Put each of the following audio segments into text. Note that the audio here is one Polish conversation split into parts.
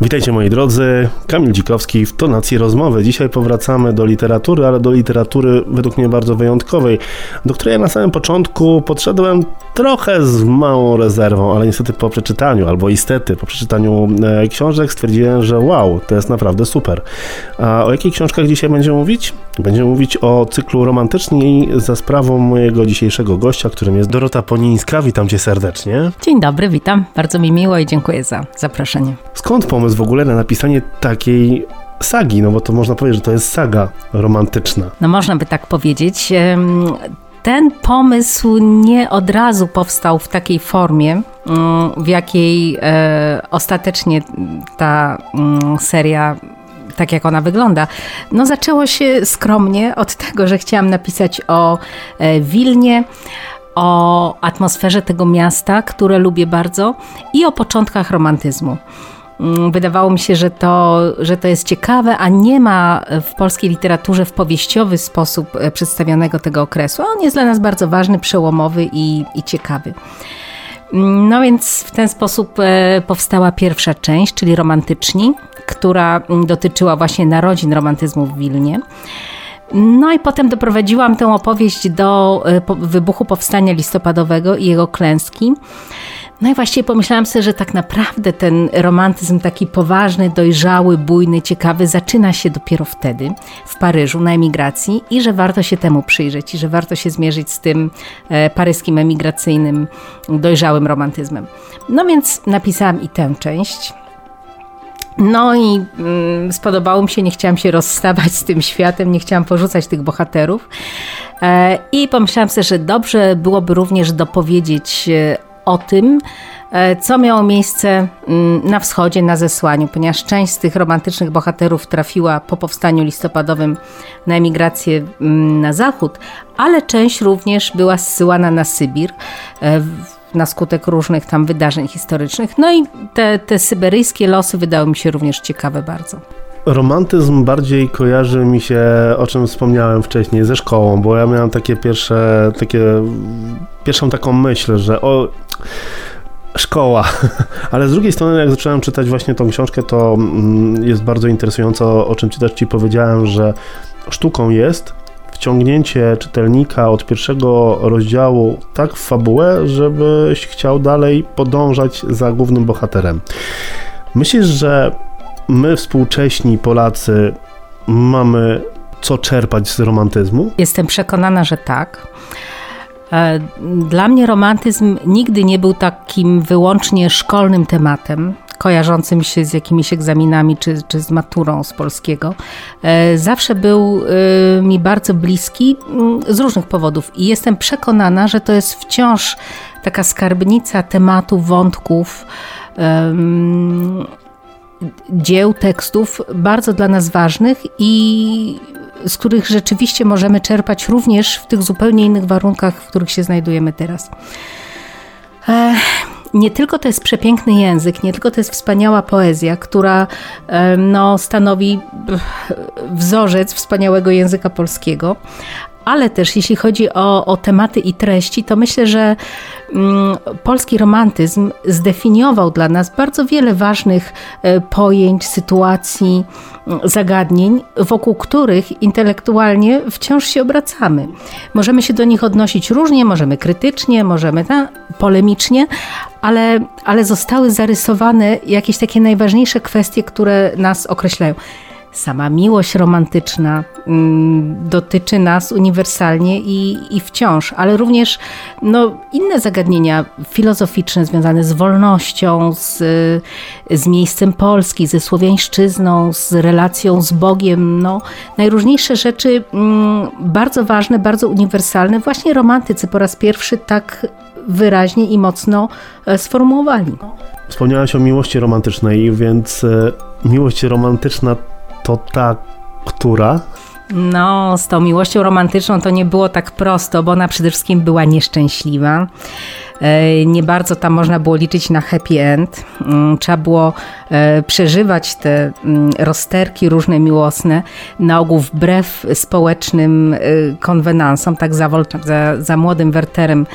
Witajcie moi drodzy, Kamil Dzikowski w Tonacji Rozmowy. Dzisiaj powracamy do literatury, ale do literatury według mnie bardzo wyjątkowej, do której ja na samym początku podszedłem trochę z małą rezerwą, ale niestety po przeczytaniu, albo istety, po przeczytaniu e, książek stwierdziłem, że wow, to jest naprawdę super. A o jakich książkach dzisiaj będziemy mówić? Będziemy mówić o cyklu romantyczni za sprawą mojego dzisiejszego gościa, którym jest Dorota Ponińska. Witam cię serdecznie. Dzień dobry, witam. Bardzo mi miło i dziękuję za zaproszenie. Skąd pomysł w ogóle na napisanie takiej sagi? No bo to można powiedzieć, że to jest saga romantyczna. No można by tak powiedzieć. Ten pomysł nie od razu powstał w takiej formie, mm, w jakiej e, ostatecznie ta mm, seria tak jak ona wygląda. No zaczęło się skromnie od tego, że chciałam napisać o e, Wilnie, o atmosferze tego miasta, które lubię bardzo i o początkach romantyzmu. Mm, wydawało mi się, że to, że to jest ciekawe, a nie ma w polskiej literaturze w powieściowy sposób e, przedstawionego tego okresu. On jest dla nas bardzo ważny, przełomowy i, i ciekawy. Mm, no więc w ten sposób e, powstała pierwsza część, czyli romantyczni, która mm, dotyczyła właśnie narodzin romantyzmu w Wilnie. No i potem doprowadziłam tę opowieść do e, wybuchu powstania listopadowego i jego klęski. No i właściwie pomyślałam sobie, że tak naprawdę ten romantyzm taki poważny, dojrzały, bujny, ciekawy zaczyna się dopiero wtedy w Paryżu na emigracji i że warto się temu przyjrzeć i że warto się zmierzyć z tym e, paryskim emigracyjnym, dojrzałym romantyzmem. No więc napisałam i tę część. No i mm, spodobało mi się, nie chciałam się rozstawać z tym światem, nie chciałam porzucać tych bohaterów. E, I pomyślałam sobie, że dobrze byłoby również dopowiedzieć e, o tym, e, co miało miejsce mm, na wschodzie, na zesłaniu, ponieważ część z tych romantycznych bohaterów trafiła po powstaniu listopadowym na emigrację mm, na zachód, ale część również była zsyłana na Sybir e, na skutek różnych tam wydarzeń historycznych. No i te, te syberyjskie losy wydały mi się również ciekawe bardzo. Romantyzm bardziej kojarzy mi się, o czym wspomniałem wcześniej, ze szkołą, bo ja miałem takie pierwsze, takie, pierwszą taką myśl, że o, szkoła. Ale z drugiej strony, jak zacząłem czytać właśnie tą książkę, to mm, jest bardzo interesująco, o czym ci też ci powiedziałem, że sztuką jest wciągnięcie czytelnika od pierwszego rozdziału tak w fabułę, żebyś chciał dalej podążać za głównym bohaterem. Myślisz, że my współcześni Polacy mamy co czerpać z romantyzmu? Jestem przekonana, że tak. E, dla mnie romantyzm nigdy nie był takim wyłącznie szkolnym tematem, kojarzącym się z jakimiś egzaminami czy, czy z maturą z polskiego. E, zawsze był e, mi bardzo bliski mm, z różnych powodów i jestem przekonana, że to jest wciąż taka skarbnica tematów, wątków dzieł, tekstów bardzo dla nas ważnych i z których rzeczywiście możemy czerpać również w tych zupełnie innych warunkach, w których się znajdujemy teraz. Nie tylko to jest przepiękny język, nie tylko to jest wspaniała poezja, która no, stanowi wzorzec wspaniałego języka polskiego, ale też jeśli chodzi o, o tematy i treści, to myślę, że mm, polski romantyzm zdefiniował dla nas bardzo wiele ważnych e, pojęć, sytuacji, mm, zagadnień, wokół których intelektualnie wciąż się obracamy. Możemy się do nich odnosić różnie, możemy krytycznie, możemy ta, polemicznie, ale, ale zostały zarysowane jakieś takie najważniejsze kwestie, które nas określają sama miłość romantyczna mm, dotyczy nas uniwersalnie i, i wciąż, ale również no, inne zagadnienia filozoficzne związane z wolnością, z, z miejscem Polski, ze słowiańszczyzną, z relacją z Bogiem. No, najróżniejsze rzeczy mm, bardzo ważne, bardzo uniwersalne. Właśnie romantycy po raz pierwszy tak wyraźnie i mocno e, sformułowali. Wspomniałaś o miłości romantycznej, więc e, miłość romantyczna to ta, która? No, z tą miłością romantyczną to nie było tak prosto, bo ona przede wszystkim była nieszczęśliwa. E, nie bardzo tam można było liczyć na happy end. Mm, trzeba było e, przeżywać te mm, rozterki różne miłosne, na ogół wbrew społecznym e, konwenansom, tak za, za, za młodym Werterem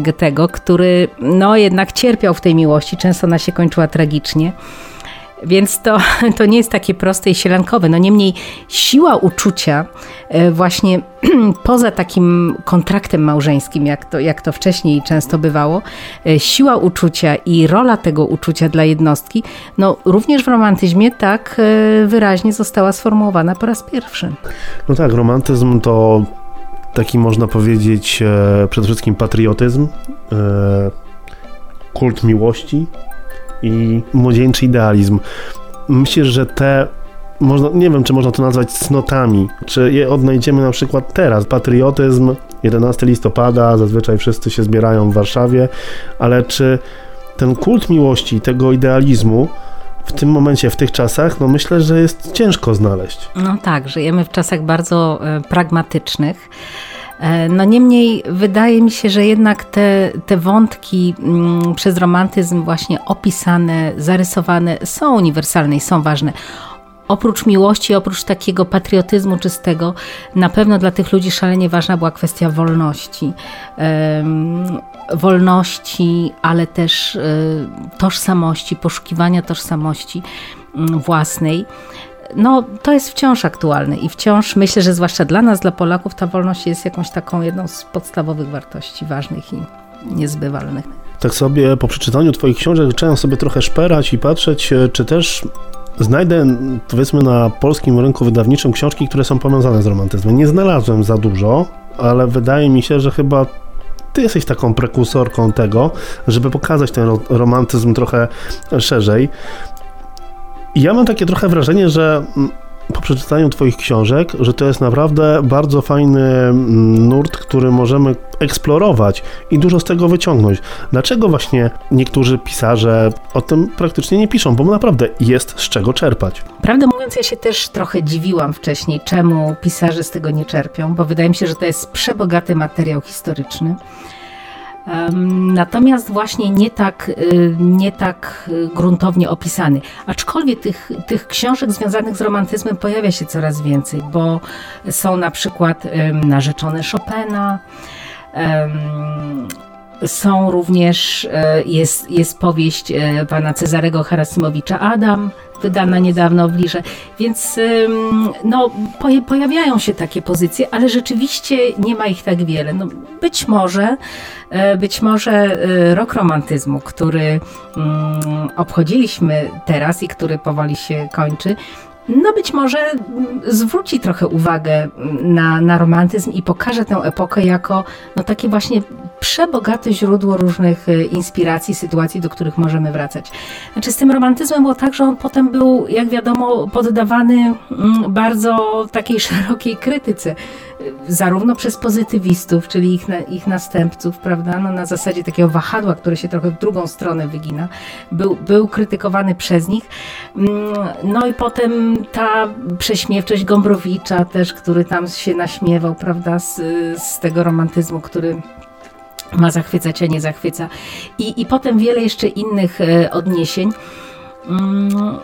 Goethego, który no jednak cierpiał w tej miłości, często ona się kończyła tragicznie. Więc to, to nie jest takie proste i sielankowe. No niemniej siła uczucia e, właśnie poza takim kontraktem małżeńskim, jak to, jak to wcześniej często bywało, e, siła uczucia i rola tego uczucia dla jednostki, no również w romantyzmie tak e, wyraźnie została sformułowana po raz pierwszy. No tak, romantyzm to taki można powiedzieć przede wszystkim patriotyzm, kult miłości, i młodzieńczy idealizm. Myślę, że te można, nie wiem, czy można to nazwać cnotami, czy je odnajdziemy na przykład teraz. Patriotyzm, 11 listopada, zazwyczaj wszyscy się zbierają w Warszawie, ale czy ten kult miłości, tego idealizmu w tym momencie, w tych czasach, no myślę, że jest ciężko znaleźć. No tak, żyjemy w czasach bardzo e, pragmatycznych. E, no niemniej wydaje mi się, że jednak te, te wątki mm, przez romantyzm właśnie opisane, zarysowane są uniwersalne i są ważne. Oprócz miłości, oprócz takiego patriotyzmu czystego, na pewno dla tych ludzi szalenie ważna była kwestia wolności. wolności, ale też e, tożsamości, poszukiwania tożsamości mm, własnej no, to jest wciąż aktualne i wciąż myślę, że zwłaszcza dla nas, dla Polaków, ta wolność jest jakąś taką jedną z podstawowych wartości ważnych i niezbywalnych. Tak sobie po przeczytaniu Twoich książek zacząłem sobie trochę szperać i patrzeć, e, czy też znajdę powiedzmy na polskim rynku wydawniczym książki, które są powiązane z romantyzmem. Nie znalazłem za dużo, ale wydaje mi się, że chyba ty jesteś taką prekursorką tego, żeby pokazać ten romantyzm trochę szerzej. Ja mam takie trochę wrażenie, że po przeczytaniu Twoich książek, że to jest naprawdę bardzo fajny nurt, który możemy eksplorować i dużo z tego wyciągnąć. Dlaczego właśnie niektórzy pisarze o tym praktycznie nie piszą? Bo naprawdę jest z czego czerpać. Prawdę mówiąc, ja się też trochę dziwiłam wcześniej, czemu pisarze z tego nie czerpią, bo wydaje mi się, że to jest przebogaty materiał historyczny. Natomiast właśnie nie tak, y, nie tak y, gruntownie opisany. Aczkolwiek tych, tych książek związanych z romantyzmem pojawia się coraz więcej, bo są na przykład narzeczone Chopina, są również, e, jest, jest powieść e, pana Cezarego Harasimowicza Adam, wydana niedawno w Lirze, więc no, pojawiają się takie pozycje, ale rzeczywiście nie ma ich tak wiele. No, być może, e, być może rok romantyzmu, który mm, obchodziliśmy teraz i który powoli się kończy, no być może zwróci trochę uwagę na, na romantyzm i pokaże tę epokę jako no, takie właśnie przebogate źródło różnych e, inspiracji, sytuacji, do których możemy wracać. Znaczy z tym romantyzmem było tak, że on potem był, jak wiadomo, poddawany mm, bardzo takiej szerokiej krytyce, e, zarówno przez pozytywistów, czyli ich, ich następców, prawda, no, na zasadzie takiego wahadła, które się trochę w drugą stronę wygina, był, był krytykowany przez nich. Mm, no i potem ta prześmiewczość Gombrowicza też, który tam się naśmiewał, prawda, z, z tego romantyzmu, który ma zachwycać, a nie zachwyca. I, i potem wiele jeszcze innych e, odniesień. Mm,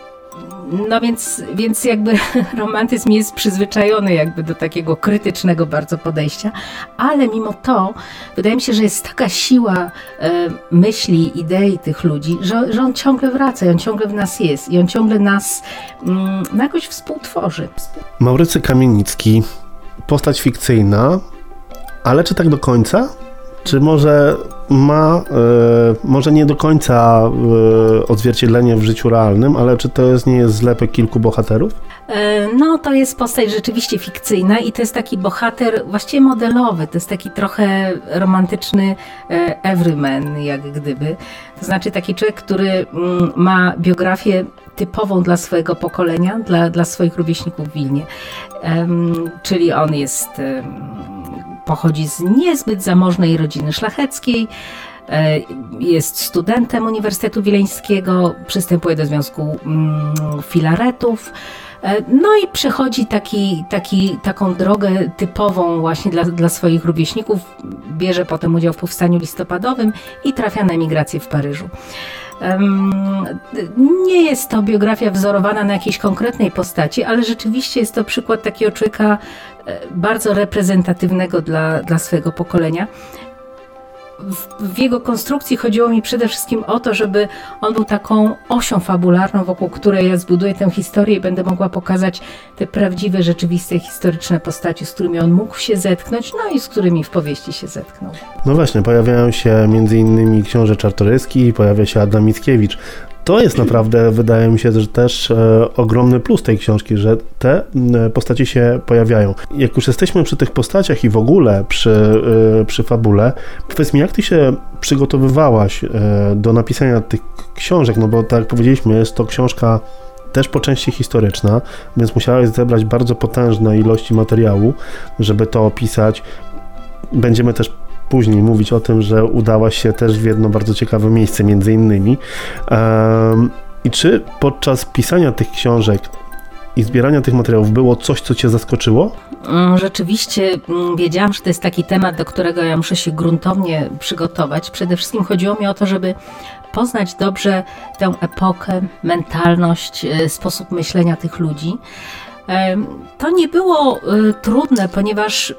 no więc, więc jakby romantyzm jest przyzwyczajony jakby do takiego krytycznego bardzo podejścia, ale mimo to wydaje mi się, że jest taka siła e, myśli, idei tych ludzi, że, że on ciągle wraca on ciągle w nas jest i on ciągle nas mm, no jakoś współtworzy. Maurycy Kamienicki, postać fikcyjna, ale czy tak do końca? Czy może ma, e, może nie do końca e, odzwierciedlenie w życiu realnym, ale czy to jest, nie jest zlepek kilku bohaterów? E, no, to jest postać rzeczywiście fikcyjna i to jest taki bohater właściwie modelowy, to jest taki trochę romantyczny everyman, jak gdyby. To znaczy taki człowiek, który mm, ma biografię typową dla swojego pokolenia, dla, dla swoich rówieśników w Wilnie. Czyli on jest pochodzi z niezbyt zamożnej rodziny szlacheckiej, e, jest studentem Uniwersytetu Wileńskiego, przystępuje do Związku mm, Filaretów. E, no i przechodzi taki, taki, taką drogę typową właśnie dla, dla swoich rówieśników. Bierze potem udział w powstaniu listopadowym i trafia na emigrację w Paryżu. Nie jest to biografia wzorowana na jakiejś konkretnej postaci, ale rzeczywiście jest to przykład takiego człowieka e, bardzo reprezentatywnego dla, dla swojego pokolenia. W, w, jego konstrukcji chodziło mi przede wszystkim o to, żeby on był taką osią fabularną, wokół której ja zbuduję tę historię i będę mogła pokazać te prawdziwe, rzeczywiste, historyczne postaci, z którymi on mógł się zetknąć, no i z którymi w powieści się zetknął. No właśnie, pojawiają się między innymi książę Czartoryski, pojawia się Adam Mickiewicz to jest naprawdę, wydaje mi się, że też e, ogromny plus tej książki, że te e, się pojawiają. Jak już jesteśmy przy tych postaciach i w ogóle przy, e, przy fabule, powiedz mi, jak ty się przygotowywałaś e, do napisania tych książek, no bo tak jak powiedzieliśmy, jest to książka też po części historyczna, więc musiałeś zebrać bardzo potężne ilości materiału, żeby to opisać. Będziemy też później mówić o tym, że udałaś się też w jedno bardzo ciekawe miejsce, między innymi. I czy podczas pisania tych książek i zbierania tych materiałów było coś, co Cię zaskoczyło? Mm, rzeczywiście mm, wiedziałam, że to jest taki temat, do którego ja muszę się gruntownie przygotować. Przede wszystkim chodziło mi o to, żeby poznać dobrze tę epokę, mentalność, e, sposób myślenia tych ludzi. To nie było y, trudne, ponieważ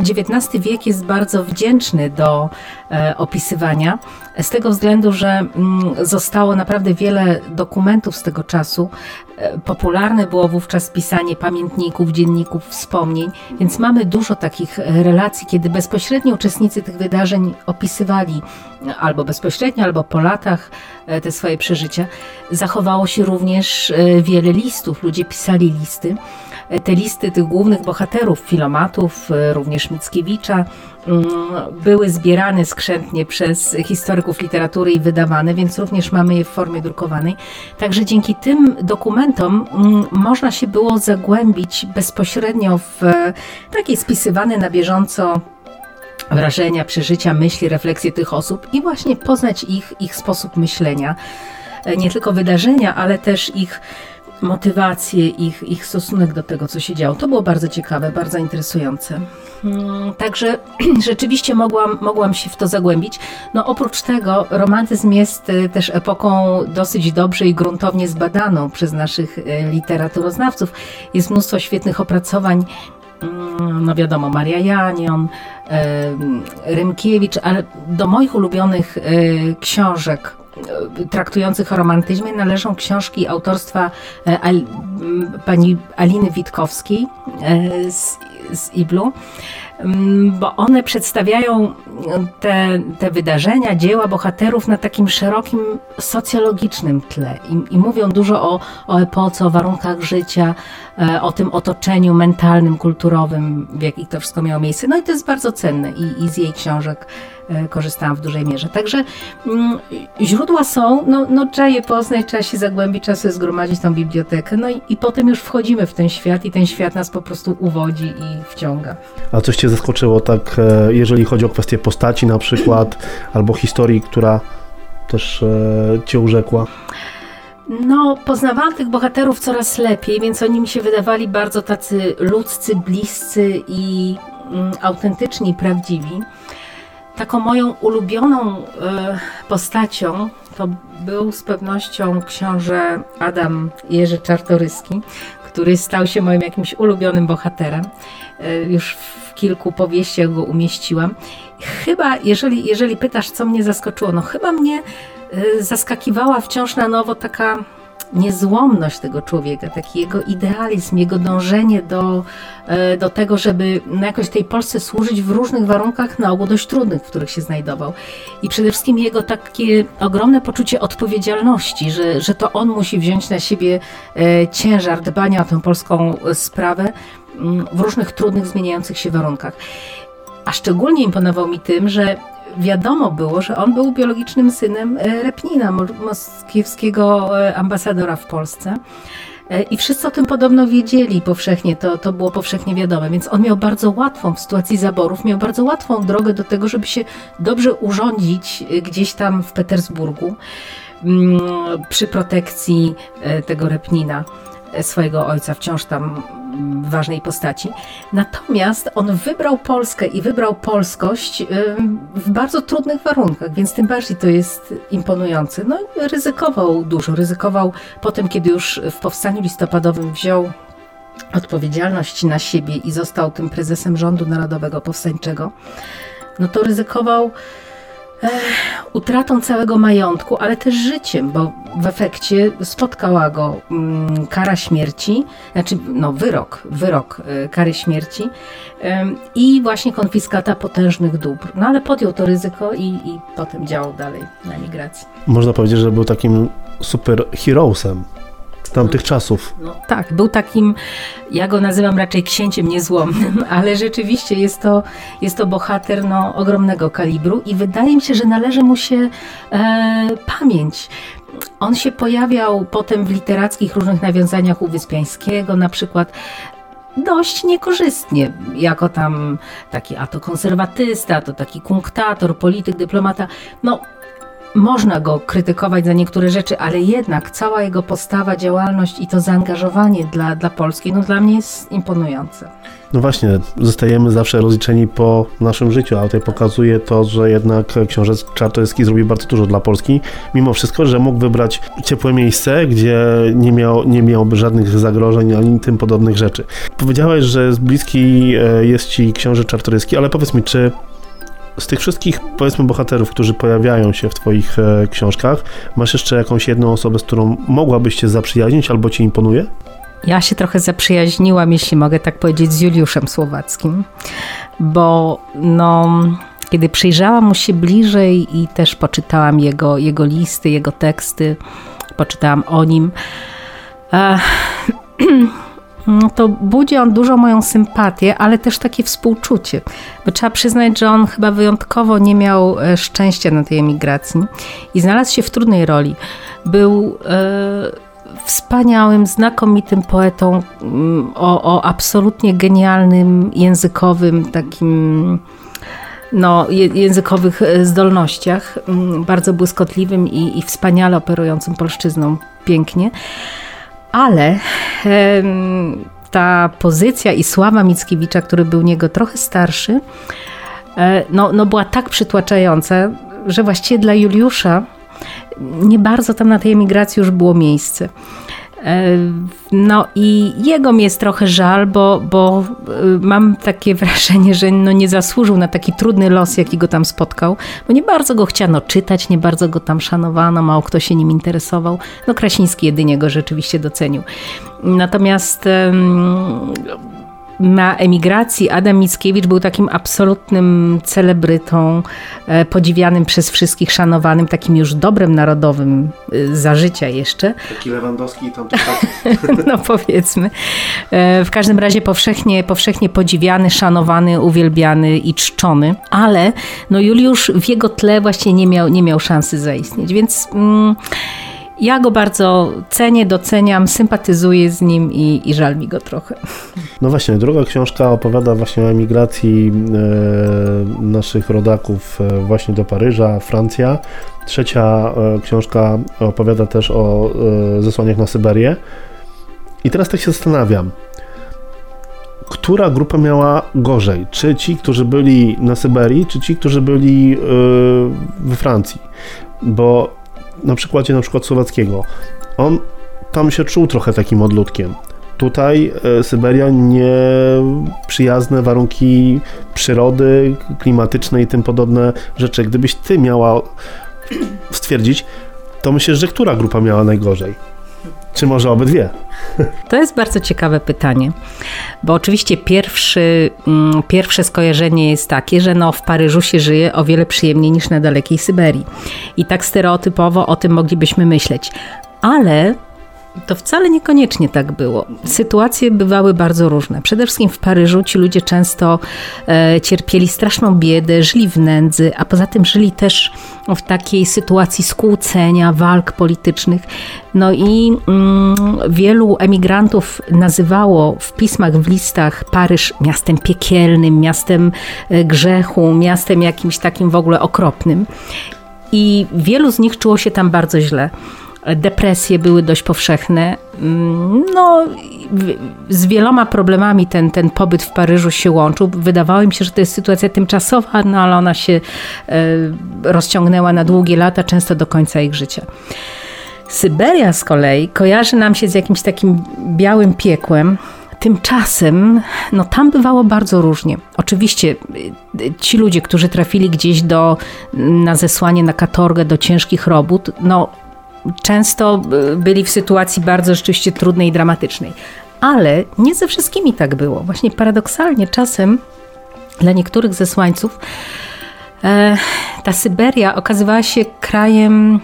XIX mm, wiek jest bardzo wdzięczny do e, opisywania, z tego względu, że mm, zostało naprawdę wiele dokumentów z tego czasu. E, popularne było wówczas pisanie pamiętników, dzienników, wspomnień, więc mamy dużo takich e, relacji, kiedy bezpośrednio uczestnicy tych wydarzeń opisywali albo bezpośrednio, albo po latach te swoje przeżycia. Zachowało się również wiele listów, ludzie pisali listy te listy tych głównych bohaterów, filomatów, również Mickiewicza, mm, były zbierane skrzętnie przez historyków literatury i wydawane, więc również mamy je w formie drukowanej. Także dzięki tym dokumentom mm, można się było zagłębić bezpośrednio w e, takie spisywane na bieżąco wrażenia, przeżycia, myśli, refleksje tych osób i właśnie poznać ich, ich sposób myślenia. E, nie tylko wydarzenia, ale też ich motywację, ich, ich stosunek do tego, co się działo. To było bardzo ciekawe, bardzo interesujące. Mm, także rzeczywiście mogłam, mogłam się w to zagłębić. No oprócz tego romantyzm jest y, też epoką dosyć dobrze i gruntownie zbadaną przez naszych y, literaturoznawców. Jest mnóstwo świetnych opracowań mm, no wiadomo, Maria Janion, y, Rymkiewicz, ale do moich ulubionych książek traktujących o romantyzmie należą książki autorstwa e, pani Aliny Witkowskiej e, z, z Iblu, bo one przedstawiają te, te wydarzenia, dzieła bohaterów na takim szerokim socjologicznym tle i, i mówią dużo o, o epoce, o warunkach życia, e, o tym otoczeniu mentalnym, kulturowym, w jakich to wszystko miało miejsce. No i to jest bardzo cenne i, i z jej książek E, korzystałam w dużej mierze. Także mm, źródła są, no, no trzeba je poznać, trzeba się zagłębić, trzeba sobie zgromadzić tą bibliotekę, no i, i potem już wchodzimy w ten świat i ten świat nas po prostu uwodzi i wciąga. A coś Cię zaskoczyło tak, e, jeżeli chodzi o kwestię postaci na przykład, albo historii, która też e, Cię urzekła? No, poznawałam tych bohaterów coraz lepiej, więc oni mi się wydawali bardzo tacy ludzcy, bliscy i mm, autentyczni, prawdziwi. Taką moją ulubioną e, postacią to był z pewnością książę Adam Jerzy Czartoryski, który stał się moim jakimś ulubionym bohaterem. E, już w kilku powieściach go umieściłam. Chyba, jeżeli, jeżeli pytasz, co mnie zaskoczyło, no chyba mnie e, zaskakiwała wciąż na nowo taka niezłomność tego człowieka, taki jego idealizm, jego dążenie do, e, do tego, żeby na jakoś tej Polsce służyć w różnych warunkach, na ogół dość trudnych, w których się znajdował. I przede wszystkim jego takie ogromne poczucie odpowiedzialności, że, że to on musi wziąć na siebie e, ciężar dbania o tę polską sprawę mm, w różnych trudnych, zmieniających się warunkach. A szczególnie imponował mi tym, że wiadomo było, że on był biologicznym synem e, Repnina, moskiewskiego e, ambasadora w Polsce. E, I wszyscy o tym podobno wiedzieli powszechnie, to, to było powszechnie wiadome, więc on miał bardzo łatwą w sytuacji zaborów, miał bardzo łatwą drogę do tego, żeby się dobrze urządzić gdzieś tam w Petersburgu mm, przy protekcji tego Repnina swojego ojca, wciąż tam ważnej postaci. Natomiast on wybrał Polskę i wybrał polskość w bardzo trudnych warunkach, więc tym bardziej to jest imponujące. No ryzykował dużo, ryzykował potem, kiedy już w powstaniu listopadowym wziął odpowiedzialność na siebie i został tym prezesem rządu narodowego powstańczego, no to ryzykował utratą całego majątku, ale też życiem, bo w efekcie spotkała go mm, kara śmierci, znaczy no, wyrok, wyrok y, kary śmierci y, i właśnie konfiskata potężnych dóbr. No ale podjął to ryzyko i, i potem działał dalej na emigracji. Można powiedzieć, że był takim super heroesem tamtych czasów. No, tak, był takim, ja go nazywam raczej księciem niezłomnym, ale rzeczywiście jest to, jest to bohater no, ogromnego kalibru i wydaje mi się, że należy mu się e, pamięć. On się pojawiał potem w literackich różnych nawiązaniach u Wyspiańskiego, na przykład dość niekorzystnie, jako tam taki a to konserwatysta, to taki kunktator, polityk, dyplomata. No, można go krytykować za niektóre rzeczy, ale jednak cała jego postawa, działalność i to zaangażowanie dla, dla Polski, no dla mnie jest imponujące. No właśnie, zostajemy zawsze rozliczeni po naszym życiu, a tutaj pokazuje to, że jednak książę Czartoryski zrobił bardzo dużo dla Polski, mimo wszystko, że mógł wybrać ciepłe miejsce, gdzie nie, miał, nie miałby żadnych zagrożeń ani tym podobnych rzeczy. Powiedziałeś, że bliski e, jest ci książę Czartoryski, ale powiedz mi, czy z tych wszystkich, powiedzmy, bohaterów, którzy pojawiają się w Twoich e, książkach, masz jeszcze jakąś jedną osobę, z którą mogłabyś się zaprzyjaźnić albo Ci imponuje? Ja się trochę zaprzyjaźniłam, jeśli mogę tak powiedzieć, z Juliuszem Słowackim, bo no, kiedy przyjrzałam mu się bliżej i też poczytałam jego, jego listy, jego teksty, poczytałam o nim, e, to budzi on dużo moją sympatię, ale też takie współczucie. Bo trzeba przyznać, że on chyba wyjątkowo nie miał e, szczęścia na tej emigracji i znalazł się w trudnej roli. Był e, wspaniałym, znakomitym poetą o, o absolutnie genialnym, językowym takim no, językowych e, zdolnościach, bardzo błyskotliwym i, i wspaniale operującym polszczyzną pięknie ale ta pozycja i sława Mickiewicza, który był niego trochę starszy, e, no, no była tak przytłaczająca, że właściwie dla Juliusza nie bardzo tam na tej emigracji już było miejsce. E, no i jego mi jest trochę żal, bo, bo e, mam takie wrażenie, że no nie zasłużył na taki trudny los, jaki go tam spotkał, bo nie bardzo go chciano czytać, nie bardzo go tam szanowano, mało kto się nim interesował. No Krasiński jedynie go rzeczywiście docenił. Natomiast na emigracji Adam Mickiewicz był takim absolutnym celebrytą, e, podziwianym przez wszystkich, szanowanym, takim już dobrem narodowym e, za życia jeszcze. Taki Lewandowski i tam No powiedzmy. E, w każdym razie powszechnie, powszechnie podziwiany, szanowany, uwielbiany i czczony, ale no Juliusz w jego tle właśnie nie miał, nie miał szansy zaistnieć, więc... Mm, ja go bardzo cenię, doceniam, sympatyzuję z nim i, i żal mi go trochę. No właśnie, druga książka opowiada właśnie o emigracji e, naszych rodaków e, właśnie do Paryża, Francja. Trzecia e, książka opowiada też o e, zesłaniach na Syberię. I teraz tak się zastanawiam, która grupa miała gorzej? Czy ci, którzy byli na Syberii, czy ci, którzy byli e, we Francji? Bo na przykładzie na przykład Słowackiego, on tam się czuł trochę takim odludkiem. Tutaj e, Syberia nie przyjazne warunki przyrody, klimatyczne i tym podobne rzeczy. Gdybyś ty miała stwierdzić, to myślisz, że która grupa miała najgorzej? Czy może obydwie? To jest bardzo ciekawe pytanie, bo oczywiście pierwszy, mm, pierwsze skojarzenie jest takie, że no w Paryżu się żyje o wiele przyjemniej niż na dalekiej Syberii. I tak stereotypowo o tym moglibyśmy myśleć. Ale to wcale niekoniecznie tak było. Sytuacje bywały bardzo różne. Przede wszystkim w Paryżu ci ludzie często e, cierpieli straszną biedę, żyli w nędzy, a poza tym żyli też w takiej sytuacji skłócenia, walk politycznych. No i mm, wielu emigrantów nazywało w pismach, w listach Paryż miastem piekielnym, miastem e, grzechu, miastem jakimś takim w ogóle okropnym. I wielu z nich czuło się tam bardzo źle depresje były dość powszechne. Mm, no, z wieloma problemami ten, ten pobyt w Paryżu się łączył. Wydawało mi się, że to jest sytuacja tymczasowa, no ale ona się e, rozciągnęła na długie lata, często do końca ich życia. Syberia z kolei kojarzy nam się z jakimś takim białym piekłem, Tymczasem, no tam bywało bardzo różnie. Oczywiście y, ci ludzie, którzy trafili gdzieś do, na zesłanie na katorgę do ciężkich robót, no często y, byli w sytuacji bardzo rzeczywiście trudnej i dramatycznej. Ale nie ze wszystkimi tak było. Właśnie paradoksalnie czasem dla niektórych zesłańców e, ta Syberia okazywała się krajem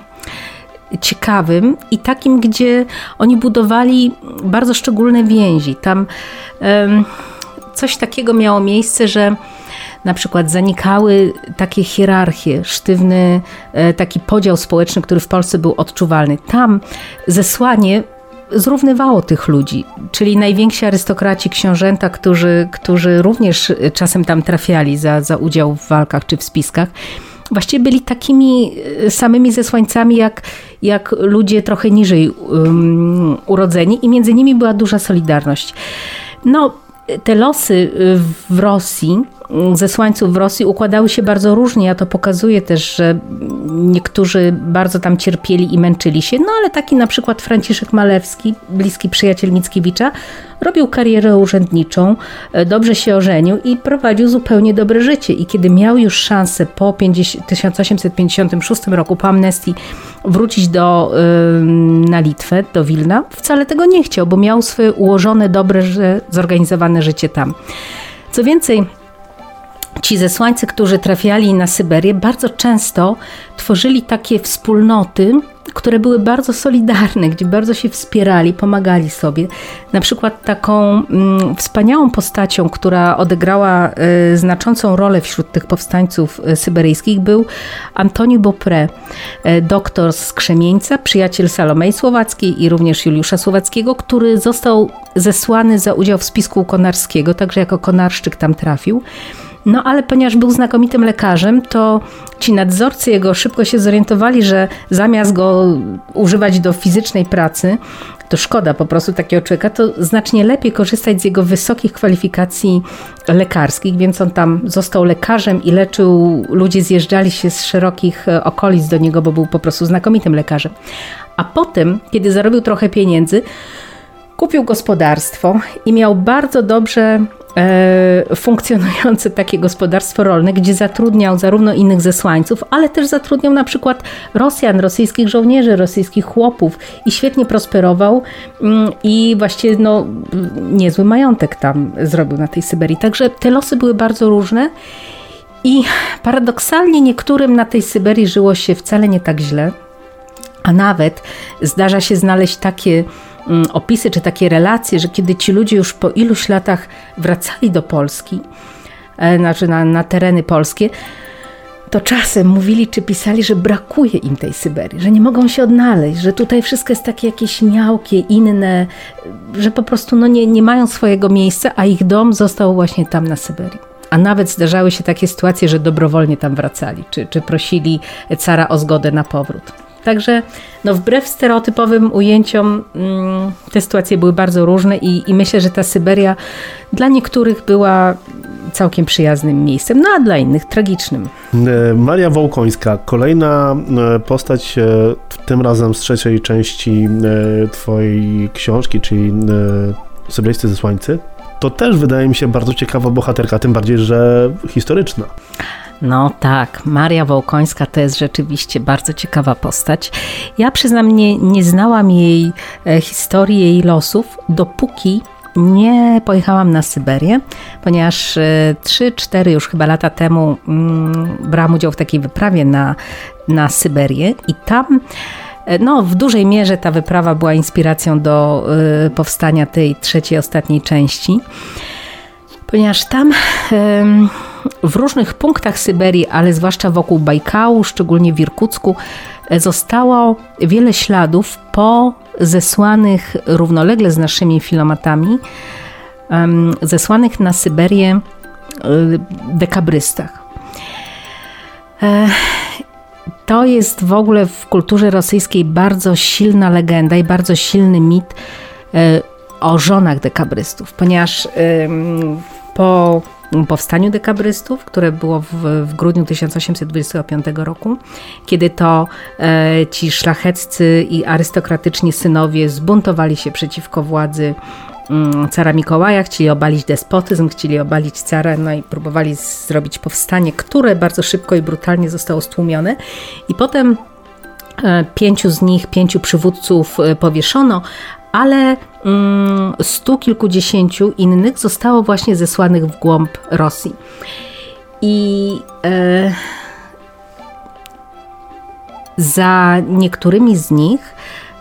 ciekawym i takim, gdzie oni budowali bardzo szczególne więzi. Tam coś takiego miało miejsce, że na przykład zanikały takie hierarchie, sztywny e, taki podział społeczny, który w Polsce był odczuwalny. Tam zesłanie zrównywało tych ludzi, czyli najwięksi arystokraci, książęta, którzy, którzy również czasem tam trafiali za, za udział w walkach czy w spiskach właściwie byli takimi e, samymi zesłańcami jak, jak ludzie trochę niżej um, urodzeni i między nimi była duża solidarność. No, te losy w Rosji zesłańców w Rosji układały się bardzo różnie. Ja to pokazuje też, że niektórzy bardzo tam cierpieli i męczyli się. No ale taki na przykład Franciszek Malewski, bliski przyjaciel Mickiewicza, robił karierę urzędniczą, e, dobrze się ożenił i prowadził zupełnie dobre życie. I kiedy miał już szansę po 50, 1856 roku, po amnestii, wrócić do, na Litwę, do Wilna, wcale tego nie chciał, bo miał swoje ułożone, dobre, zorganizowane życie tam. Co więcej, ci zesłańcy, którzy trafiali na Syberię, bardzo często tworzyli takie wspólnoty, które były bardzo solidarne, gdzie bardzo się wspierali, pomagali sobie. Na przykład taką mm, wspaniałą postacią, która odegrała y, znaczącą rolę wśród tych powstańców y, syberyjskich był Antoni Beaupré, y, doktor z Krzemieńca, przyjaciel Salomei Słowackiej i również Juliusza Słowackiego, który został zesłany za udział w spisku konarskiego, także jako konarszczyk tam trafił. No ale ponieważ był znakomitym lekarzem, to ci nadzorcy jego szybko się zorientowali, że zamiast go używać do fizycznej pracy, to szkoda po prostu takiego człowieka, to znacznie lepiej korzystać z jego wysokich kwalifikacji lekarskich, więc on tam został lekarzem i leczył, ludzie zjeżdżali się z szerokich e, okolic do niego, bo był po prostu znakomitym lekarzem. A potem, kiedy zarobił trochę pieniędzy, kupił gospodarstwo i miał bardzo dobrze funkcjonujące takie gospodarstwo rolne, gdzie zatrudniał zarówno innych zesłańców, ale też zatrudniał na przykład Rosjan, rosyjskich żołnierzy, rosyjskich chłopów i świetnie prosperował mm, i właściwie no, niezły majątek tam zrobił na tej Syberii. Także te losy były bardzo różne. I paradoksalnie niektórym na tej Syberii żyło się wcale nie tak źle, a nawet zdarza się znaleźć takie opisy czy takie relacje, że kiedy ci ludzie już po iluś latach wracali do Polski, e, znaczy na, na tereny polskie, to czasem mówili czy pisali, że brakuje im tej Syberii, że nie mogą się odnaleźć, że tutaj wszystko jest takie jakieś miałkie, inne, że po prostu no nie, nie mają swojego miejsca, a ich dom został właśnie tam na Syberii. A nawet zdarzały się takie sytuacje, że dobrowolnie tam wracali, czy, czy prosili cara o zgodę na powrót. Także no wbrew stereotypowym ujęciom mm, te sytuacje były bardzo różne i, i myślę, że ta Syberia dla niektórych była całkiem przyjaznym miejscem, no a dla innych tragicznym. E, Maria Wołkońska, kolejna e, postać, e, tym razem z trzeciej części twojej książki, czyli Syberyjscy Zesłańcy. To też wydaje mi się bardzo ciekawa bohaterka, tym bardziej, że historyczna. No tak, Maria Wołkońska to jest rzeczywiście bardzo ciekawa postać. Ja przyznam, nie, nie znałam jej e, historii, jej losów, dopóki nie pojechałam na Syberię, ponieważ 3-4 e, już chyba lata temu mm, brałam udział w takiej wyprawie na, na Syberię i tam e, no, w dużej mierze ta wyprawa była inspiracją do powstania tej trzeciej, ostatniej części ponieważ tam w różnych punktach Syberii, ale zwłaszcza wokół Bajkału, szczególnie w Irkucku, e, zostało wiele śladów po zesłanych równolegle z naszymi filomatami, zesłanych na Syberię e, dekabrystach. E, to jest w ogóle w kulturze rosyjskiej bardzo silna legenda i bardzo silny mit o żonach dekabrystów, ponieważ po powstaniu dekabrystów, które było w, w, grudniu 1825 roku, kiedy to e, ci szlacheccy i arystokratyczni synowie zbuntowali się przeciwko władzy mm, cara Mikołaja, chcieli obalić despotyzm, chcieli obalić cara, no i próbowali zrobić powstanie, które bardzo szybko i brutalnie zostało stłumione. I potem e, pięciu z nich, pięciu przywódców e, powieszono, ale mm, stu kilkudziesięciu innych zostało właśnie zesłanych w głąb Rosji. I e, za niektórymi z nich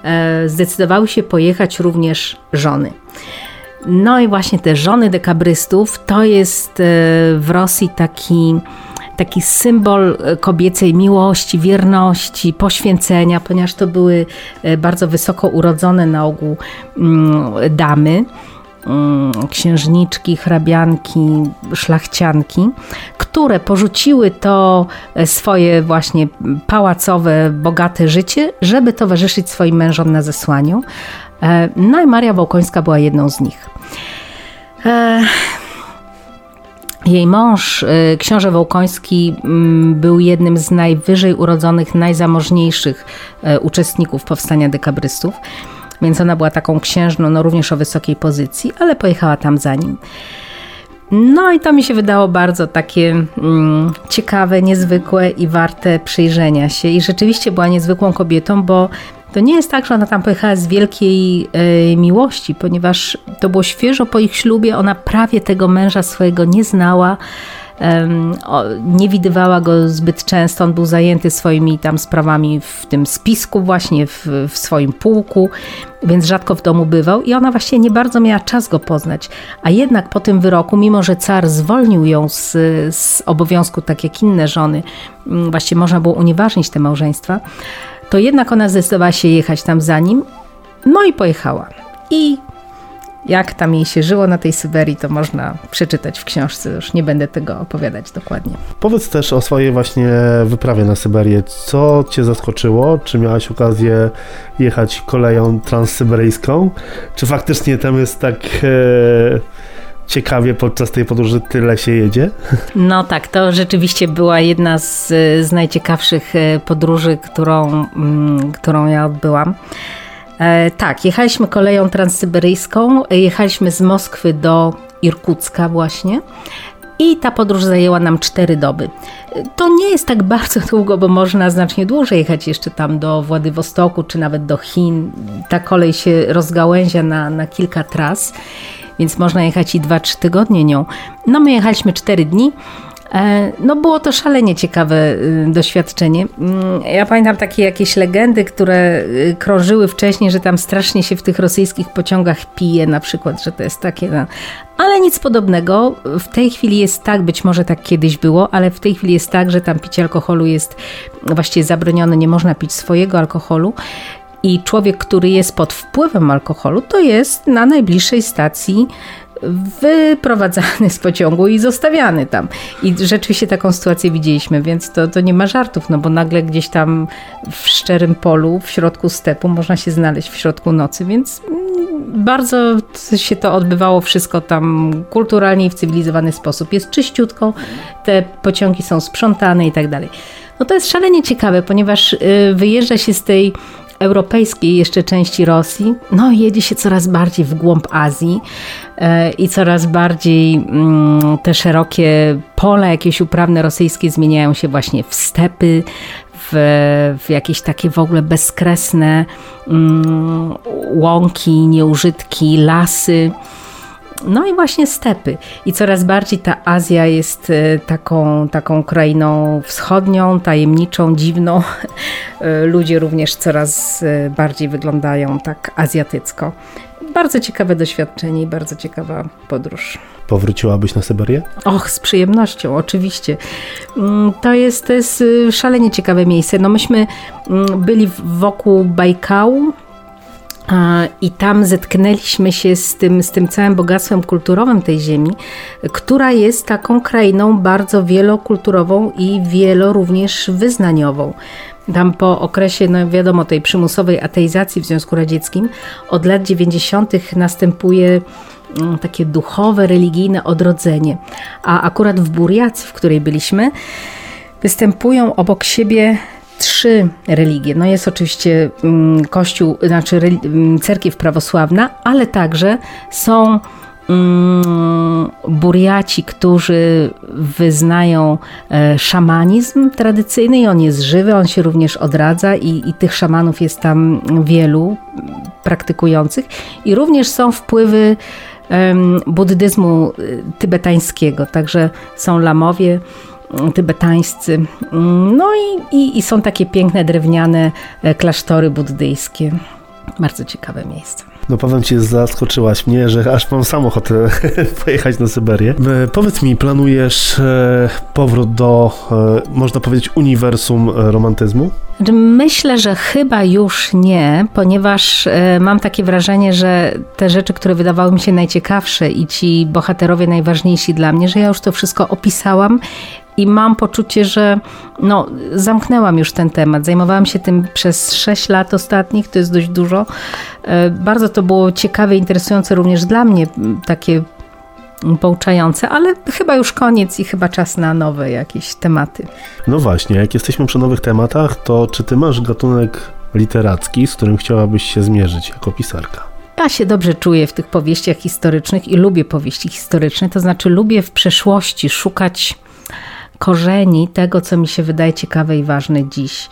e, zdecydowały się pojechać również żony. No i właśnie te żony dekabrystów to jest e, w Rosji taki taki symbol e, kobiecej miłości, wierności, poświęcenia, ponieważ to były bardzo wysoko urodzone na ogół mm, damy. Mm, księżniczki, hrabianki, szlachcianki, które porzuciły to e, swoje właśnie pałacowe, bogate życie, żeby towarzyszyć swoim mężom na zesłaniu. E, no i Maria Wołkońska była jedną z nich. E, jej mąż, książę Wołkoński, mm, był jednym z najwyżej urodzonych, najzamożniejszych uczestników powstania dekabrystów więc ona była taką księżną, no również o wysokiej pozycji, ale pojechała tam za nim. No i to mi się wydało bardzo takie mm, ciekawe, niezwykłe i warte przyjrzenia się. I rzeczywiście była niezwykłą kobietą, bo to nie jest tak, że ona tam pojechała z wielkiej y, miłości, ponieważ to było świeżo po ich ślubie, ona prawie tego męża swojego nie znała nie widywała go zbyt często, on był zajęty swoimi tam sprawami w tym spisku właśnie, w, w swoim pułku, więc rzadko w domu bywał i ona właśnie nie bardzo miała czas go poznać. A jednak po tym wyroku, mimo że car zwolnił ją z, z obowiązku, tak jak inne żony, właśnie można było unieważnić te małżeństwa, to jednak ona zdecydowała się jechać tam za nim, no i pojechała. I jak tam jej się żyło na tej Syberii, to można przeczytać w książce. Już nie będę tego opowiadać dokładnie. Powiedz też o swojej właśnie wyprawie na Syberię. Co cię zaskoczyło? Czy miałaś okazję jechać koleją transsyberyjską? Czy faktycznie tam jest tak... E ciekawie podczas tej podróży tyle się jedzie? No tak, to rzeczywiście była jedna z, z najciekawszych e, podróży, którą, mm, którą ja odbyłam. E, tak, jechaliśmy koleją transsyberyjską, jechaliśmy z Moskwy do Irkucka właśnie. I ta podróż zajęła nam cztery doby. To nie jest tak bardzo długo, bo można znacznie dłużej jechać jeszcze tam do Władywostoku czy nawet do Chin. Ta kolej się rozgałęzia na, na kilka tras, więc można jechać i dwa, trzy tygodnie nią. No my jechaliśmy cztery dni. E, no było to szalenie ciekawe y, doświadczenie. Mm, ja pamiętam takie jakieś legendy, które y, krążyły wcześniej, że tam strasznie się w tych rosyjskich pociągach pije na przykład, że to jest takie... No. Ale nic podobnego. W tej chwili jest tak, być może tak kiedyś było, ale w tej chwili jest tak, że tam picie alkoholu jest właściwie zabronione, nie można pić swojego alkoholu. I człowiek, który jest pod wpływem alkoholu, to jest na najbliższej stacji wyprowadzany z pociągu i zostawiany tam. I rzeczywiście taką sytuację widzieliśmy, więc to, to nie ma żartów, no bo nagle gdzieś tam w szczerym polu, w środku stepu można się znaleźć w środku nocy, więc bardzo się to odbywało wszystko tam kulturalnie i w cywilizowany sposób. Jest czyściutko, te pociągi są sprzątane i tak dalej. No to jest szalenie ciekawe, ponieważ y, wyjeżdża się z tej europejskiej jeszcze części Rosji, no jedzie się coraz bardziej w głąb Azji e, i coraz bardziej mm, te szerokie pola jakieś uprawne rosyjskie zmieniają się właśnie w stepy, w, w, jakieś takie w ogóle bezkresne mm, łąki, nieużytki, lasy. No i właśnie stepy. I coraz bardziej ta Azja jest e, taką, taką krainą wschodnią, tajemniczą, dziwną. E, ludzie również coraz e, bardziej wyglądają tak azjatycko. Bardzo ciekawe doświadczenie i bardzo ciekawa podróż. Powróciłabyś na Syberię? Och, z przyjemnością, oczywiście. Mm, to jest, to jest szalenie ciekawe miejsce. No myśmy mm, byli wokół Bajkału, i tam zetknęliśmy się z tym, z tym całym bogactwem kulturowym tej ziemi, która jest taką krainą bardzo wielokulturową i wielo również wyznaniową. Tam po okresie, no wiadomo, tej przymusowej ateizacji w Związku Radzieckim, od lat 90. następuje mm, takie duchowe, religijne odrodzenie. A akurat w Buriacji, w której byliśmy, występują obok siebie trzy religie. No jest oczywiście mm, kościół, znaczy mm, cerkiew prawosławna, ale także są mm, Buriaci, którzy wyznają e, szamanizm tradycyjny i on jest żywy, on się również odradza i, i tych szamanów jest tam wielu praktykujących i również są wpływy buddyzmu y, tybetańskiego, także są lamowie tybetańscy. No i, i, i są takie piękne drewniane e, klasztory buddyjskie. Bardzo ciekawe miejsce. No powiem Ci, zaskoczyłaś mnie, że aż mam sam ochotę pojechać na Syberię. E, powiedz mi, planujesz e, powrót do, można powiedzieć, uniwersum romantyzmu? Znaczy, myślę, że chyba już nie, ponieważ mam takie wrażenie, że te rzeczy, które wydawały mi się najciekawsze i ci bohaterowie najważniejsi dla mnie, że ja już to wszystko opisałam i mam poczucie, że no, zamknęłam już ten temat. Zajmowałam się tym przez 6 lat ostatnich, to jest dość dużo. E, bardzo to było ciekawe, interesujące również dla mnie, takie pouczające, ale chyba już koniec i chyba czas na nowe jakieś tematy. No właśnie, jak jesteśmy przy nowych tematach, to czy ty masz gatunek literacki, z którym chciałabyś się zmierzyć jako pisarka? Ja się dobrze czuję w tych powieściach historycznych i lubię powieści historyczne, to znaczy lubię w przeszłości szukać korzeni tego, co mi się wydaje ciekawe i ważne dziś.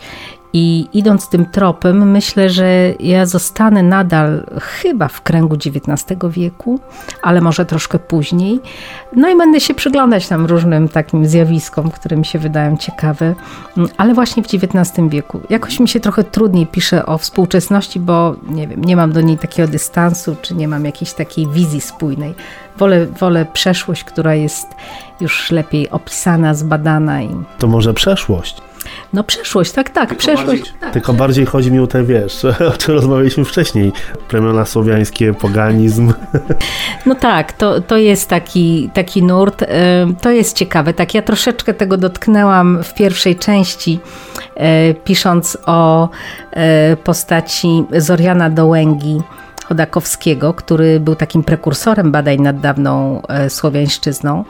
I idąc tym tropem, myślę, że ja zostanę nadal chyba w kręgu XIX wieku, ale może troszkę później. No i będę się przyglądać tam różnym takim zjawiskom, które mi się wydają ciekawe, ale właśnie w XIX wieku. Jakoś mi się trochę trudniej pisze o współczesności, bo nie wiem, nie mam do niej takiego dystansu, czy nie mam jakiejś takiej wizji spójnej. Wolę, wolę przeszłość, która jest już lepiej opisana, zbadana. I... To może przeszłość? No przeszłość, tak, tak, tylko przeszłość. Bardziej, tak. Tylko bardziej chodzi mi o te, wiesz, o czym rozmawialiśmy wcześniej. Plemiona słowiańskie, poganizm. No tak, to, to jest taki, taki nurt. To jest ciekawe. Tak, ja troszeczkę tego dotknęłam w pierwszej części, e, pisząc o e, postaci Zoriana Dołęgi Chodakowskiego, który był takim prekursorem badań nad dawną e, słowiańszczyzną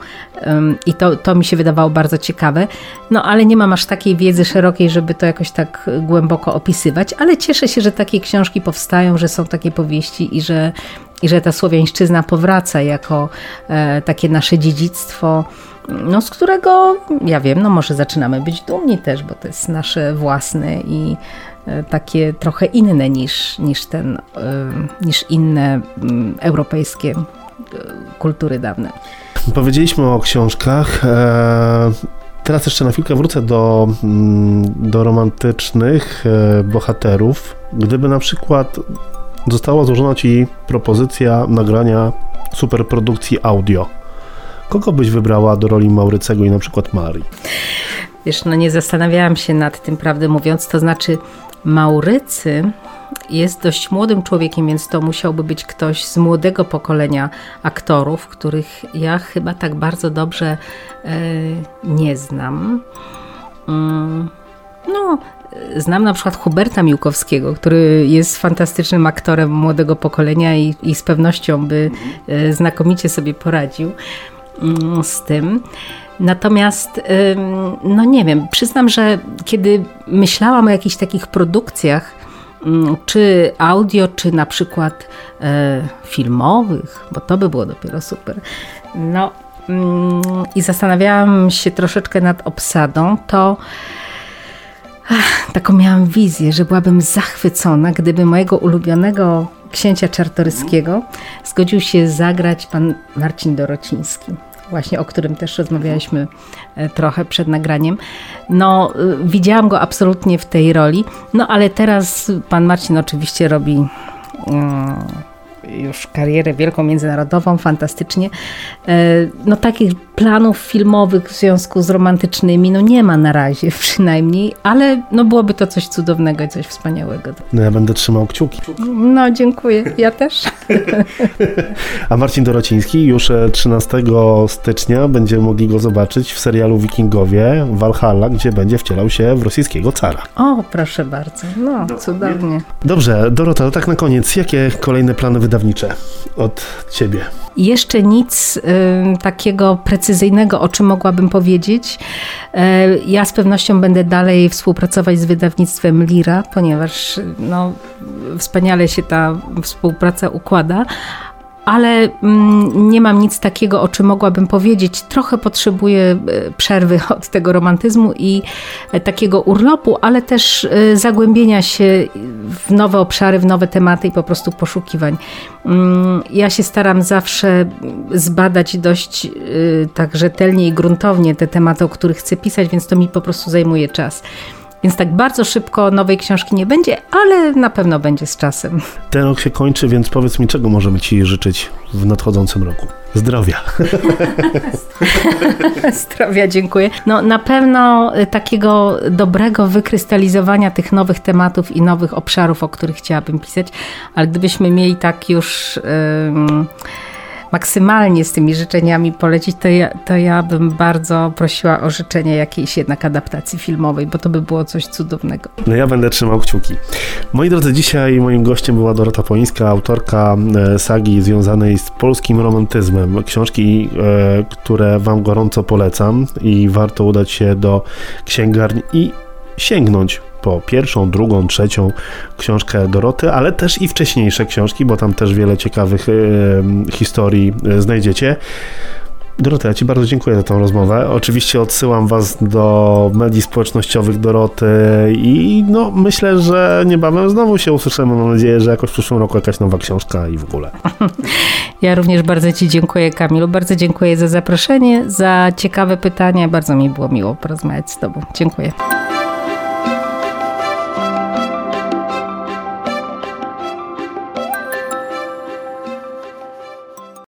i to, to mi się wydawało bardzo ciekawe. No ale nie mam aż takiej wiedzy szerokiej, żeby to jakoś tak głęboko opisywać, ale cieszę się, że takie książki powstają, że są takie powieści i że, i że ta słowiańszczyzna powraca jako e, takie nasze dziedzictwo no, z którego ja wiem, no może zaczynamy być dumni też, bo to jest nasze własne i takie trochę inne niż, niż, ten, e, niż inne mm, europejskie e, kultury dawne. Powiedzieliśmy o książkach. Teraz jeszcze na chwilkę wrócę do, mm, do romantycznych bohaterów. Gdyby na przykład została złożona Ci propozycja nagrania superprodukcji audio, kogo byś wybrała do roli Maurycego i na przykład Marii? Wiesz, no nie zastanawiałam się nad tym, prawdę mówiąc, to znaczy Maurycy jest dość młodym człowiekiem, więc to musiałby być ktoś z młodego pokolenia aktorów, których ja chyba tak bardzo dobrze e, nie znam. Mm, no, znam na przykład Huberta Miłkowskiego, który jest fantastycznym aktorem młodego pokolenia i, i z pewnością by e, znakomicie sobie poradził mm, z tym. Natomiast, no nie wiem, przyznam, że kiedy myślałam o jakichś takich produkcjach, czy audio, czy na przykład e, filmowych, bo to by było dopiero super. No i zastanawiałam się troszeczkę nad obsadą, to ach, taką miałam wizję, że byłabym zachwycona, gdyby mojego ulubionego księcia czartoryskiego zgodził się zagrać pan Marcin Dorociński właśnie o którym też rozmawialiśmy e, trochę przed nagraniem. No, e, widziałam go absolutnie w tej roli, no ale teraz pan Marcin oczywiście robi. Mm, już karierę wielką międzynarodową, fantastycznie. E, no takich planów filmowych w związku z romantycznymi no nie ma na razie przynajmniej, ale no byłoby to coś cudownego i coś wspaniałego. No ja będę trzymał kciuki. No dziękuję, ja też. A Marcin Dorociński już 13 stycznia będziemy mogli go zobaczyć w serialu Wikingowie Valhalla, gdzie będzie wcielał się w rosyjskiego cara. O, proszę bardzo, no cudownie. Dobrze, Dorota, tak na koniec, jakie kolejne plany wydarzenia wydawnicze od ciebie? Jeszcze nic y, takiego precyzyjnego, o czym mogłabym powiedzieć. Y, ja z pewnością będę dalej współpracować z wydawnictwem Lira, ponieważ no, wspaniale się ta współpraca układa, ale mm, nie mam nic takiego, o czym mogłabym powiedzieć. Trochę potrzebuję e, przerwy od tego romantyzmu i e, takiego urlopu, ale też e, zagłębienia się w nowe obszary, w nowe tematy i po prostu poszukiwań. Mm, ja się staram zawsze zbadać dość tak rzetelnie i gruntownie te tematy, o których chcę pisać, więc to mi po prostu zajmuje czas. Więc tak bardzo szybko nowej książki nie będzie, ale na pewno będzie z czasem. Ten rok się kończy, więc powiedz mi, czego możemy Ci życzyć w nadchodzącym roku? Zdrowia. Zdrowia, dziękuję. No na pewno y, takiego dobrego wykrystalizowania tych nowych tematów i nowych obszarów, o których chciałabym pisać, ale gdybyśmy mieli tak już... Yy, maksymalnie z tymi życzeniami polecić, to ja, to ja bym bardzo prosiła o życzenie jakiejś jednak adaptacji filmowej, bo to by było coś cudownego. No ja będę trzymał kciuki. Moi drodzy, dzisiaj moim gościem była Dorota Pońska, autorka e, sagi związanej z polskim romantyzmem. Książki, e, które wam gorąco polecam i warto udać się do księgarni i sięgnąć po pierwszą, drugą, trzecią książkę Doroty, ale też i wcześniejsze książki, bo tam też wiele ciekawych e, historii e, znajdziecie. Dorota, ja Ci bardzo dziękuję za tą rozmowę. Oczywiście odsyłam Was do mediów społecznościowych Doroty i no, myślę, że niebawem znowu się usłyszymy. Mam nadzieję, że jakoś w przyszłym roku jakaś nowa książka i w ogóle. Ja również bardzo Ci dziękuję, Kamilu. Bardzo dziękuję za zaproszenie, za ciekawe pytania. Bardzo mi było miło porozmawiać z Tobą. Dziękuję.